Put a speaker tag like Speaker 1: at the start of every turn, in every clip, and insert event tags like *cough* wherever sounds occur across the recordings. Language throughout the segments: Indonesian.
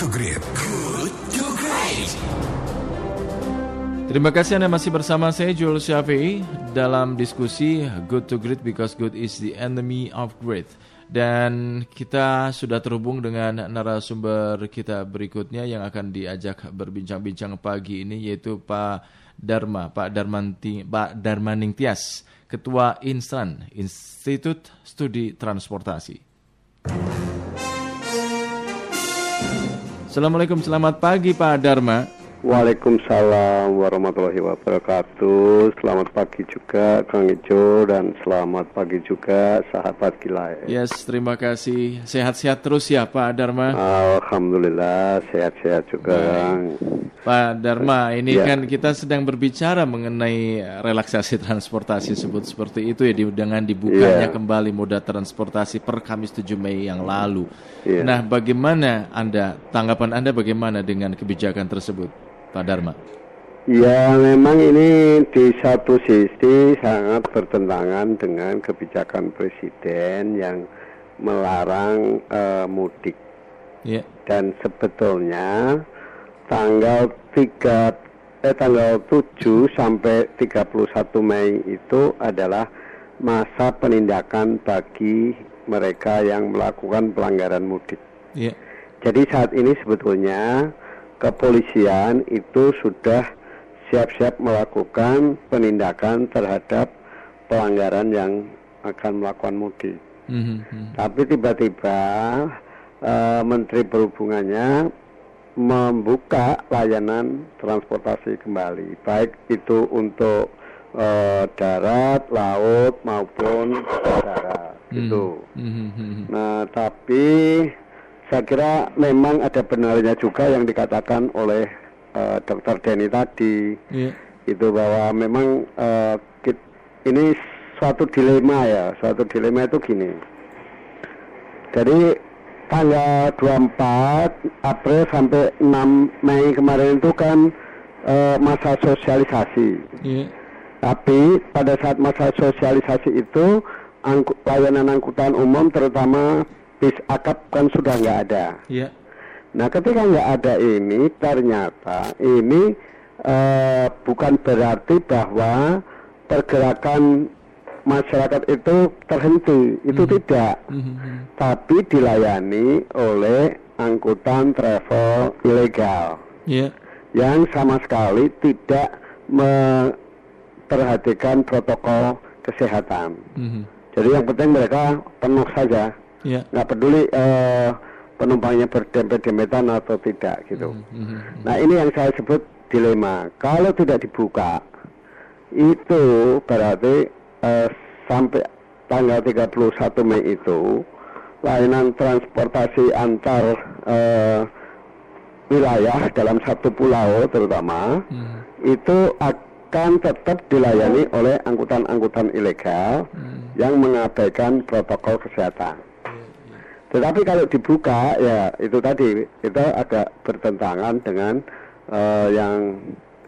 Speaker 1: to Great. Good to Great.
Speaker 2: Terima kasih Anda masih bersama saya Jules Syafi'i dalam diskusi Good to Great because good is the enemy of great. Dan kita sudah terhubung dengan narasumber kita berikutnya yang akan diajak berbincang-bincang pagi ini yaitu Pak Dharma, Pak Darmanti, Pak Darmaning Tias, Ketua Instan, Institut Studi Transportasi. Assalamualaikum, selamat pagi Pak Dharma.
Speaker 3: Waalaikumsalam warahmatullahi wabarakatuh. Selamat pagi juga Kang Ijo dan selamat pagi juga sahabat Kilai.
Speaker 2: Yes, terima kasih. Sehat-sehat terus ya Pak Dharma.
Speaker 3: Alhamdulillah sehat-sehat juga Kang.
Speaker 2: Pak Dharma, ini
Speaker 3: Ya.
Speaker 2: kan kita sedang berbicara mengenai relaksasi transportasi sebut seperti itu ya dengan dibukanya
Speaker 3: Iya.
Speaker 2: kembali moda transportasi per Kamis 7 Mei yang lalu.
Speaker 3: Iya.
Speaker 2: Nah, bagaimana Anda tanggapan Anda bagaimana dengan kebijakan tersebut, Pak Dharma?
Speaker 3: Ya memang ini di satu sisi sangat bertentangan dengan kebijakan Presiden yang melarang eh, mudik.
Speaker 2: Ya.
Speaker 3: dan sebetulnya tanggal 3 eh tanggal 7 sampai 31 Mei itu adalah masa penindakan bagi mereka yang melakukan pelanggaran mudik.
Speaker 2: Ya.
Speaker 3: Jadi saat ini sebetulnya kepolisian itu sudah siap-siap melakukan penindakan terhadap pelanggaran yang akan melakukan mudik.
Speaker 2: Mhm, mhm.
Speaker 3: Tapi tiba-tiba eh, Menteri Perhubungannya membuka layanan transportasi kembali, baik itu untuk eh, darat, laut maupun darat. Gitu.
Speaker 2: Mhm, mhm.
Speaker 3: Nah, tapi saya kira memang ada benarnya juga yang dikatakan oleh eh, Dr. Denny tadi
Speaker 2: Ya.
Speaker 3: itu bahwa memang kit- ini suatu dilema ya, suatu dilema itu gini. Jadi tanggal 24 April sampai 6 Mei kemarin itu kan eh, masa sosialisasi.
Speaker 2: Ya.
Speaker 3: Tapi pada saat masa sosialisasi itu angku- layanan angkutan umum terutama bis akap kan sudah nggak ada.
Speaker 2: Ya.
Speaker 3: Nah, ketika nggak ada ini, ternyata ini eh, bukan berarti bahwa pergerakan masyarakat itu terhenti, itu tidak,
Speaker 2: Mhm, mhm.
Speaker 3: tapi dilayani oleh angkutan travel ilegal
Speaker 2: Ya.
Speaker 3: yang sama sekali tidak memperhatikan protokol kesehatan.
Speaker 2: Mhm.
Speaker 3: Jadi yang penting mereka penuh saja,
Speaker 2: Ya.
Speaker 3: nggak peduli eh, penumpangnya berdempet-dempetan atau tidak gitu.
Speaker 2: Mhm, mhm.
Speaker 3: Nah ini yang saya sebut dilema. Kalau tidak dibuka, itu berarti eh, sampai tanggal 31 Mei itu layanan transportasi antar eh, wilayah dalam satu pulau terutama
Speaker 2: Mhm.
Speaker 3: itu akan tetap dilayani oleh angkutan-angkutan ilegal
Speaker 2: Mhm.
Speaker 3: yang mengabaikan protokol kesehatan. Tetapi kalau dibuka ya itu tadi itu agak bertentangan dengan eh, yang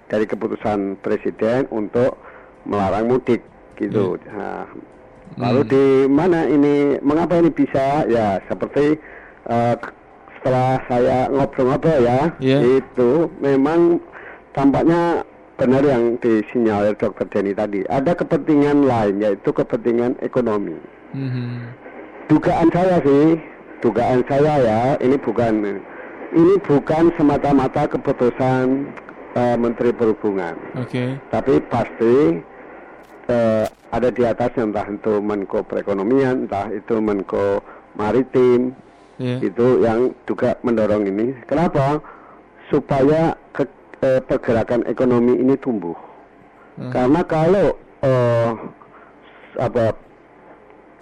Speaker 3: dari keputusan presiden untuk melarang mudik gitu. Nah, lalu di mana ini mengapa ini bisa ya seperti eh, setelah saya ngobrol-ngobrol ya
Speaker 2: Iya.
Speaker 3: itu memang tampaknya benar yang disinyalir Dr. Denny tadi ada kepentingan lain yaitu kepentingan ekonomi
Speaker 2: Mhm.
Speaker 3: Dugaan saya sih, dugaan saya ya, ini bukan ini bukan semata-mata keputusan eh, Menteri Perhubungan,
Speaker 2: Oke.
Speaker 3: tapi pasti eh, ada di atasnya entah itu Menko Perekonomian, entah itu Menko Maritim,
Speaker 2: Ya.
Speaker 3: itu yang juga mendorong ini. Kenapa? Supaya ke- eh, pergerakan ekonomi ini tumbuh.
Speaker 2: Hmm.
Speaker 3: Karena kalau eh, apa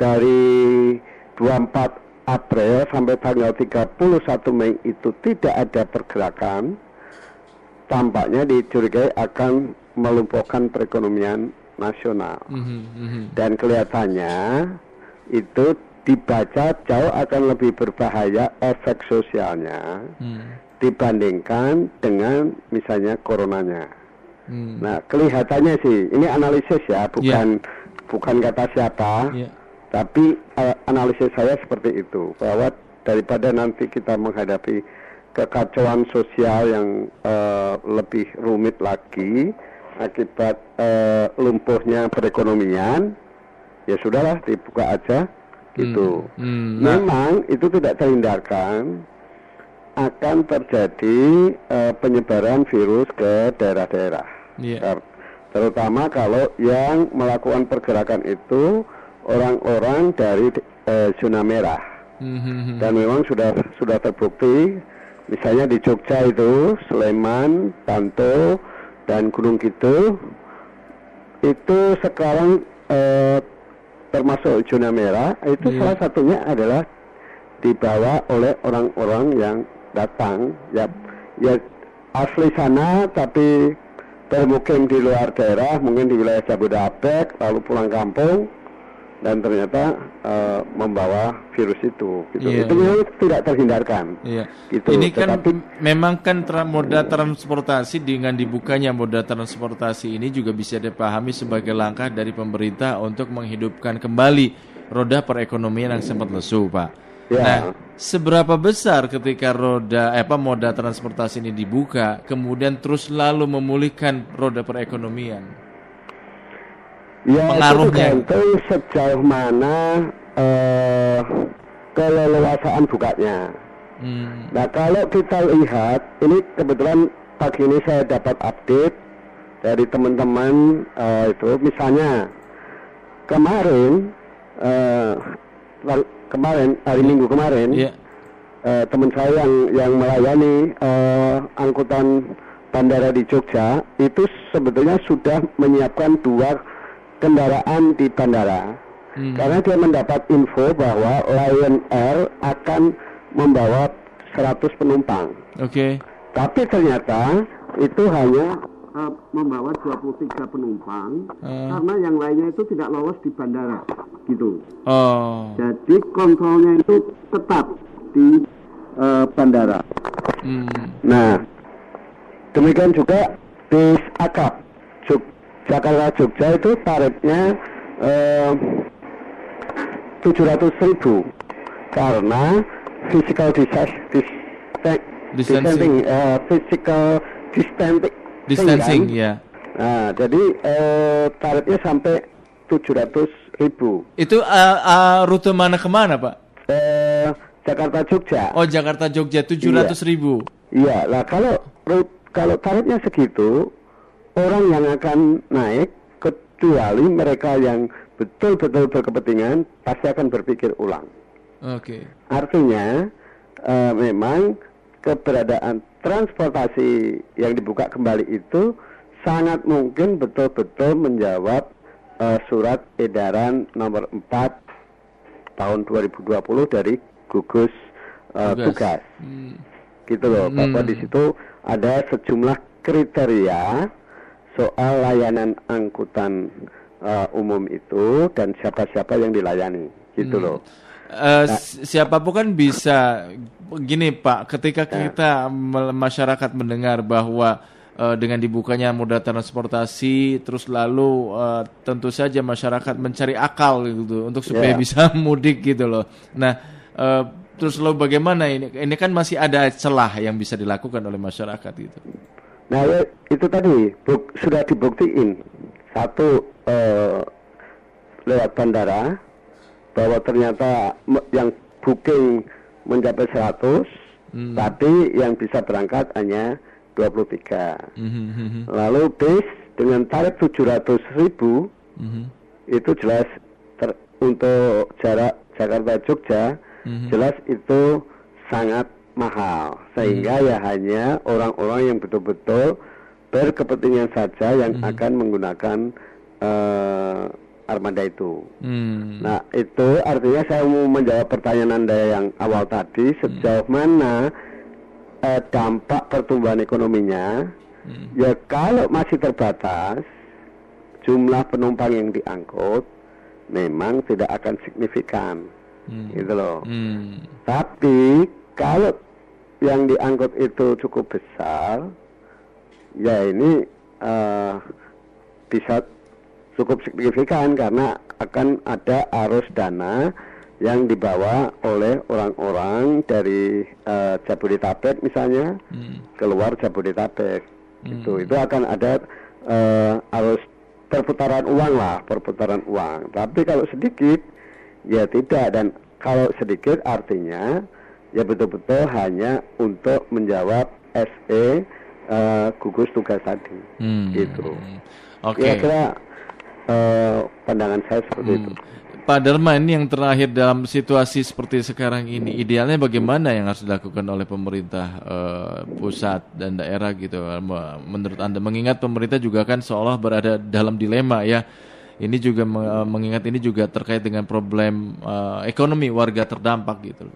Speaker 3: dari 24 April sampai tanggal 31 Mei itu tidak ada pergerakan, tampaknya dicurigai akan melumpuhkan perekonomian nasional.
Speaker 2: Mhm, mhm.
Speaker 3: Dan kelihatannya itu dibaca jauh akan lebih berbahaya efek sosialnya
Speaker 2: Hmm.
Speaker 3: dibandingkan dengan misalnya coronanya.
Speaker 2: Hmm.
Speaker 3: Nah, kelihatannya sih ini analisis ya, bukan bukan kata siapa,
Speaker 2: Ya.
Speaker 3: Tapi eh, analisis saya seperti itu bahwa daripada nanti kita menghadapi kekacauan sosial yang eh, lebih rumit lagi akibat eh, lumpuhnya perekonomian, ya sudahlah dibuka aja gitu.
Speaker 2: Hmm, nah,
Speaker 3: Memang itu tidak terhindarkan akan terjadi eh, penyebaran virus ke daerah-daerah.
Speaker 2: iya.
Speaker 3: Ter- terutama kalau yang melakukan pergerakan itu orang-orang dari eh, zona merah
Speaker 2: Hmm, hmm, hmm.
Speaker 3: dan memang sudah sudah terbukti misalnya di Jogja itu Sleman, Bantul dan Gunung Kidul itu sekarang eh, termasuk zona merah itu
Speaker 2: Iya.
Speaker 3: salah satunya adalah dibawa oleh orang-orang yang datang ya ya asli sana tapi bermukim di luar daerah mungkin di wilayah Jabodetabek lalu pulang kampung dan ternyata eh, membawa virus itu gitu.
Speaker 2: Iya,
Speaker 3: itu
Speaker 2: iya.
Speaker 3: memang tidak terhindarkan
Speaker 2: Iya.
Speaker 3: gitu.
Speaker 2: Ini kan
Speaker 3: Tetapi-
Speaker 2: memang kan tra- moda transportasi dengan dibukanya moda transportasi ini juga bisa dipahami sebagai langkah dari pemerintah untuk menghidupkan kembali roda perekonomian yang sempat lesu, Pak.
Speaker 3: Ya.
Speaker 2: Nah, seberapa besar ketika roda eh, apa moda transportasi ini dibuka, kemudian terus lalu memulihkan roda perekonomian?
Speaker 3: Ya,
Speaker 2: pengaruhnya.
Speaker 3: itu sejauh mana eh, keleluasaan bukanya.
Speaker 2: Hmm.
Speaker 3: Nah, kalau kita lihat, ini kebetulan pagi ini saya dapat update dari teman-teman eh, itu, misalnya kemarin, eh, wal- kemarin hari Minggu kemarin,
Speaker 2: Iya.
Speaker 3: eh, teman saya yang yang melayani eh, angkutan bandara di Jogja itu sebetulnya sudah menyiapkan dua kendaraan di bandara
Speaker 2: Hmm.
Speaker 3: karena dia mendapat info bahwa Lion Air akan membawa 100 penumpang
Speaker 2: Oke.
Speaker 3: tapi ternyata itu hanya eh, membawa 23 penumpang
Speaker 2: Eh.
Speaker 3: karena yang lainnya itu tidak lolos di bandara gitu
Speaker 2: Oh.
Speaker 3: jadi kontrolnya itu tetap di eh, bandara.
Speaker 2: Hmm.
Speaker 3: Nah, demikian juga di akap Jakarta Jogja itu tarifnya eh, 700 ribu karena physical distance,
Speaker 2: Distancing.
Speaker 3: eh, physical distancing,
Speaker 2: Distancing,
Speaker 3: kan?
Speaker 2: ya.
Speaker 3: Nah, jadi eh, tarifnya sampai 700 ribu.
Speaker 2: Itu uh, uh, rute mana ke mana, Pak?
Speaker 3: Eh, Jakarta Jogja.
Speaker 2: Oh Jakarta Jogja 700 ribu.
Speaker 3: Iya, lah kalau kalau tarifnya segitu, orang yang akan naik kecuali mereka yang betul-betul berkepentingan pasti akan berpikir ulang.
Speaker 2: Oke.
Speaker 3: Artinya eh, memang keberadaan transportasi yang dibuka kembali itu sangat mungkin betul-betul menjawab eh, surat edaran nomor 4 tahun 2020 dari gugus eh,
Speaker 2: Tugas.
Speaker 3: tugas
Speaker 2: Hmm.
Speaker 3: gitu loh
Speaker 2: Hmm.
Speaker 3: di situ ada sejumlah kriteria soal layanan angkutan uh, umum itu dan siapa-siapa yang dilayani gitu
Speaker 2: Hmm.
Speaker 3: loh
Speaker 2: Eh, si- siapa pun kan bisa gini Pak, ketika kita me- masyarakat mendengar bahwa eh, dengan dibukanya moda transportasi, terus lalu eh, tentu saja masyarakat mencari akal gitu untuk supaya
Speaker 3: Ya.
Speaker 2: bisa *laughs* mudik gitu loh. Nah, eh, terus lalu bagaimana ini? Ini kan masih ada celah yang bisa dilakukan oleh masyarakat gitu.
Speaker 3: Nah ya, itu tadi buk- sudah dibuktiin satu eh, lewat bandara bahwa ternyata yang booking mencapai 100
Speaker 2: Hmm.
Speaker 3: tapi yang bisa berangkat hanya 23
Speaker 2: Mhm, mhm,
Speaker 3: lalu bis dengan tarif 700 ribu
Speaker 2: mhm,
Speaker 3: itu jelas ter- untuk jarak Jakarta Jogja
Speaker 2: mhm.
Speaker 3: jelas itu sangat mahal sehingga
Speaker 2: Hmm.
Speaker 3: ya hanya orang-orang yang betul-betul berkepentingan saja yang
Speaker 2: Hmm.
Speaker 3: akan menggunakan eh, armada itu.
Speaker 2: Hmm.
Speaker 3: Nah itu artinya saya mau menjawab pertanyaan anda yang awal tadi sejauh
Speaker 2: Hmm.
Speaker 3: mana eh, dampak pertumbuhan ekonominya
Speaker 2: Hmm.
Speaker 3: Ya kalau masih terbatas jumlah penumpang yang diangkut memang tidak akan signifikan,
Speaker 2: Hmm.
Speaker 3: gitu loh.
Speaker 2: Hmm.
Speaker 3: Tapi kalau yang diangkut itu cukup besar, ya ini eh, bisa cukup signifikan karena akan ada arus dana yang dibawa oleh orang-orang dari uh, Jabodetabek misalnya
Speaker 2: hmm.
Speaker 3: keluar Jabodetabek
Speaker 2: Hmm.
Speaker 3: itu itu akan ada uh, arus perputaran uang lah perputaran uang tapi kalau sedikit ya tidak dan kalau sedikit artinya ya betul-betul hanya untuk menjawab SE uh, gugus tugas tadi
Speaker 2: Hmm.
Speaker 3: gitu
Speaker 2: Oke.
Speaker 3: kira-kira uh, pandangan saya seperti itu
Speaker 2: Hmm. Pak Dharma ini yang terakhir dalam situasi seperti sekarang ini idealnya bagaimana yang harus dilakukan oleh pemerintah eh, pusat dan daerah gitu Me- menurut anda mengingat pemerintah juga kan seolah berada dalam dilema ya ini juga me- mengingat ini juga terkait dengan problem eh, ekonomi warga terdampak gitu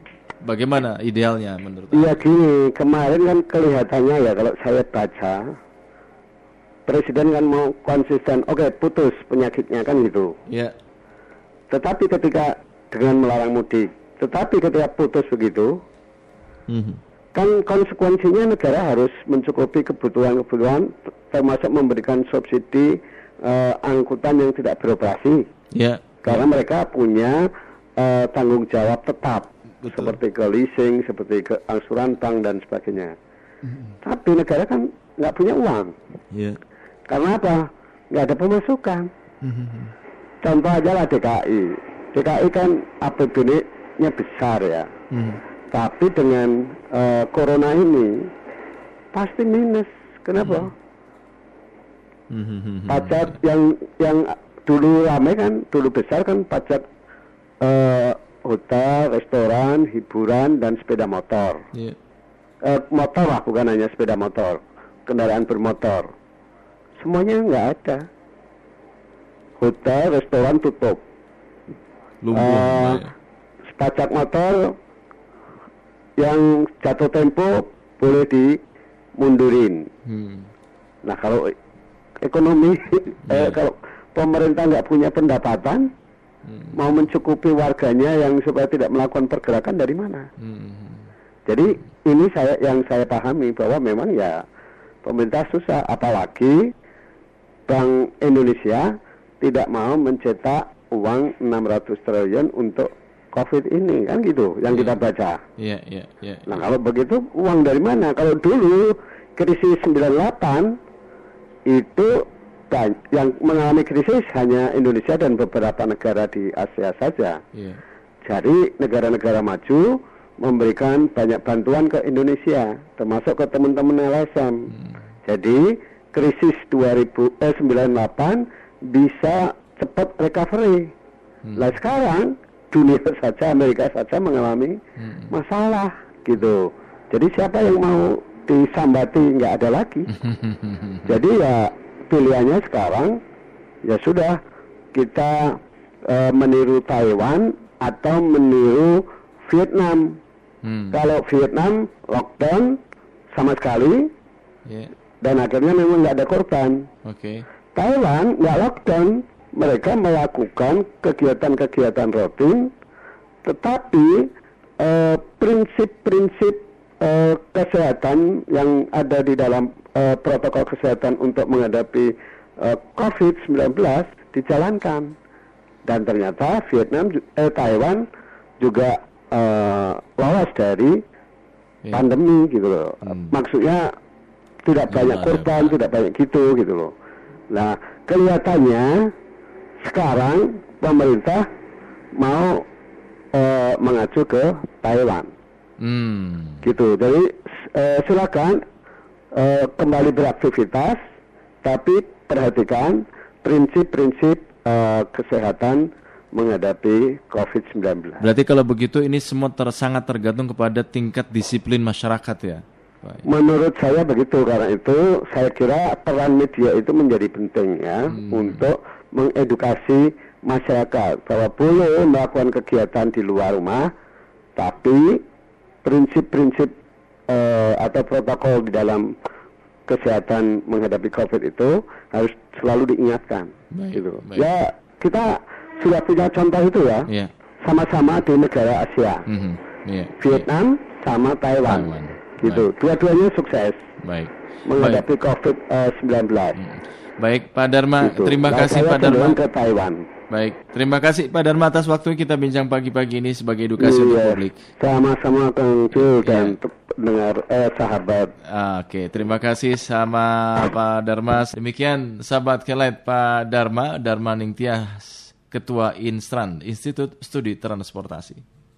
Speaker 2: bagaimana idealnya menurut?
Speaker 3: Iya gini, kemarin kan kelihatannya ya kalau saya baca Presiden kan mau konsisten, oke putus penyakitnya kan gitu.
Speaker 2: ya
Speaker 3: Tetapi ketika dengan melarang mudik, tetapi ketika putus begitu,
Speaker 2: Mhm.
Speaker 3: kan konsekuensinya negara harus mencukupi kebutuhan-kebutuhan termasuk memberikan subsidi eh, angkutan yang tidak beroperasi
Speaker 2: ya
Speaker 3: karena mereka punya eh, tanggung jawab tetap
Speaker 2: Betul.
Speaker 3: seperti ke leasing, seperti ke angsuran bank dan sebagainya. Tapi negara kan nggak punya uang.
Speaker 2: ya
Speaker 3: Karena apa? Nggak ada pemasukan. Contoh aja lah DKI. DKI kan APBD-nya besar ya.
Speaker 2: Mhm.
Speaker 3: Tapi dengan eh, corona ini pasti minus. Kenapa?
Speaker 2: Mhm.
Speaker 3: Pajak yang yang dulu ramai kan, dulu besar kan pajak eh, hotel, restoran, hiburan dan sepeda motor.
Speaker 2: ya
Speaker 3: Eh, motor lah, bukan hanya sepeda motor, kendaraan bermotor. Semuanya nggak ada. Hotel, restoran tutup.
Speaker 2: lumpuh
Speaker 3: Eh,
Speaker 2: ya.
Speaker 3: pajak motor yang jatuh tempo boleh dimundurin.
Speaker 2: Hmm.
Speaker 3: Nah kalau ekonomi, *laughs* eh,
Speaker 2: Iya.
Speaker 3: kalau pemerintah nggak punya pendapatan,
Speaker 2: Hmm.
Speaker 3: mau mencukupi warganya yang supaya tidak melakukan pergerakan dari mana?
Speaker 2: Hmm.
Speaker 3: Jadi ini saya yang saya pahami bahwa memang ya pemerintah susah, apalagi Bank Indonesia tidak mau mencetak uang 600 triliun untuk COVID ini kan gitu yang kita baca.
Speaker 2: ya ya ya
Speaker 3: Nah kalau begitu uang dari mana? Kalau dulu krisis 98 itu yang mengalami krisis hanya Indonesia dan beberapa negara di Asia saja.
Speaker 2: ya
Speaker 3: Jadi negara-negara maju memberikan banyak bantuan ke Indonesia, termasuk ke teman-teman LSM. Jadi krisis 2098 bisa cepat recovery. Nah sekarang dunia *laughs* saja Amerika saja mengalami masalah gitu. Jadi siapa yang mau disambati nggak ada lagi. *laughs* Jadi ya pilihannya sekarang ya sudah kita eh, meniru Taiwan atau meniru Vietnam.
Speaker 2: Hmm.
Speaker 3: Kalau Vietnam lockdown sama sekali
Speaker 2: ya
Speaker 3: dan akhirnya memang nggak ada korban.
Speaker 2: oke
Speaker 3: Taiwan nggak lockdown, mereka melakukan kegiatan-kegiatan rutin, tetapi eh, prinsip-prinsip eh, kesehatan yang ada di dalam eh, protokol kesehatan untuk menghadapi eh, COVID-19 dijalankan. Dan ternyata Vietnam, eh, Taiwan juga eh, lolos dari
Speaker 2: Ya.
Speaker 3: pandemi gitu loh.
Speaker 2: Hmm.
Speaker 3: Maksudnya tidak banyak korban, tidak banyak gitu gitu loh. Nah, kelihatannya sekarang pemerintah mau eh, mengacu ke Taiwan
Speaker 2: Hmm.
Speaker 3: gitu. Jadi eh, silakan eh, kembali beraktivitas, tapi perhatikan prinsip-prinsip eh, kesehatan menghadapi COVID-19.
Speaker 2: Berarti kalau begitu ini semua ter, sangat tergantung kepada tingkat disiplin masyarakat ya.
Speaker 3: Menurut saya begitu karena itu saya kira peran media itu menjadi penting ya untuk mengedukasi masyarakat bahwa boleh melakukan kegiatan di luar rumah, tapi prinsip-prinsip eh, atau protokol di dalam kesehatan menghadapi COVID itu harus selalu diingatkan.
Speaker 2: Baik,
Speaker 3: gitu.
Speaker 2: baik.
Speaker 3: Ya kita sudah punya contoh itu ya,
Speaker 2: Iya.
Speaker 3: sama-sama di negara Asia,
Speaker 2: Mhm. Iya.
Speaker 3: Vietnam sama Taiwan,
Speaker 2: Taiwan.
Speaker 3: gitu. Dua-duanya sukses
Speaker 2: Baik.
Speaker 3: Menghadapi COVID-19.
Speaker 2: Baik, Pak Dharma,
Speaker 3: Gitu.
Speaker 2: terima
Speaker 3: Nah,
Speaker 2: kasih Pak Dharma.
Speaker 3: ke Taiwan.
Speaker 2: Baik, terima kasih Pak Dharma atas waktu kita bincang pagi-pagi ini sebagai edukasi untuk
Speaker 3: Iya,
Speaker 2: publik.
Speaker 3: Sama-sama Kang Jul dan
Speaker 2: Iya.
Speaker 3: dengar eh, sahabat.
Speaker 2: Ah, Oke, terima kasih sama Pak Dharma. Demikian sahabat Kelet Pak Dharma, Dharma Ningtyas, Ketua Instran, Institut Studi Transportasi.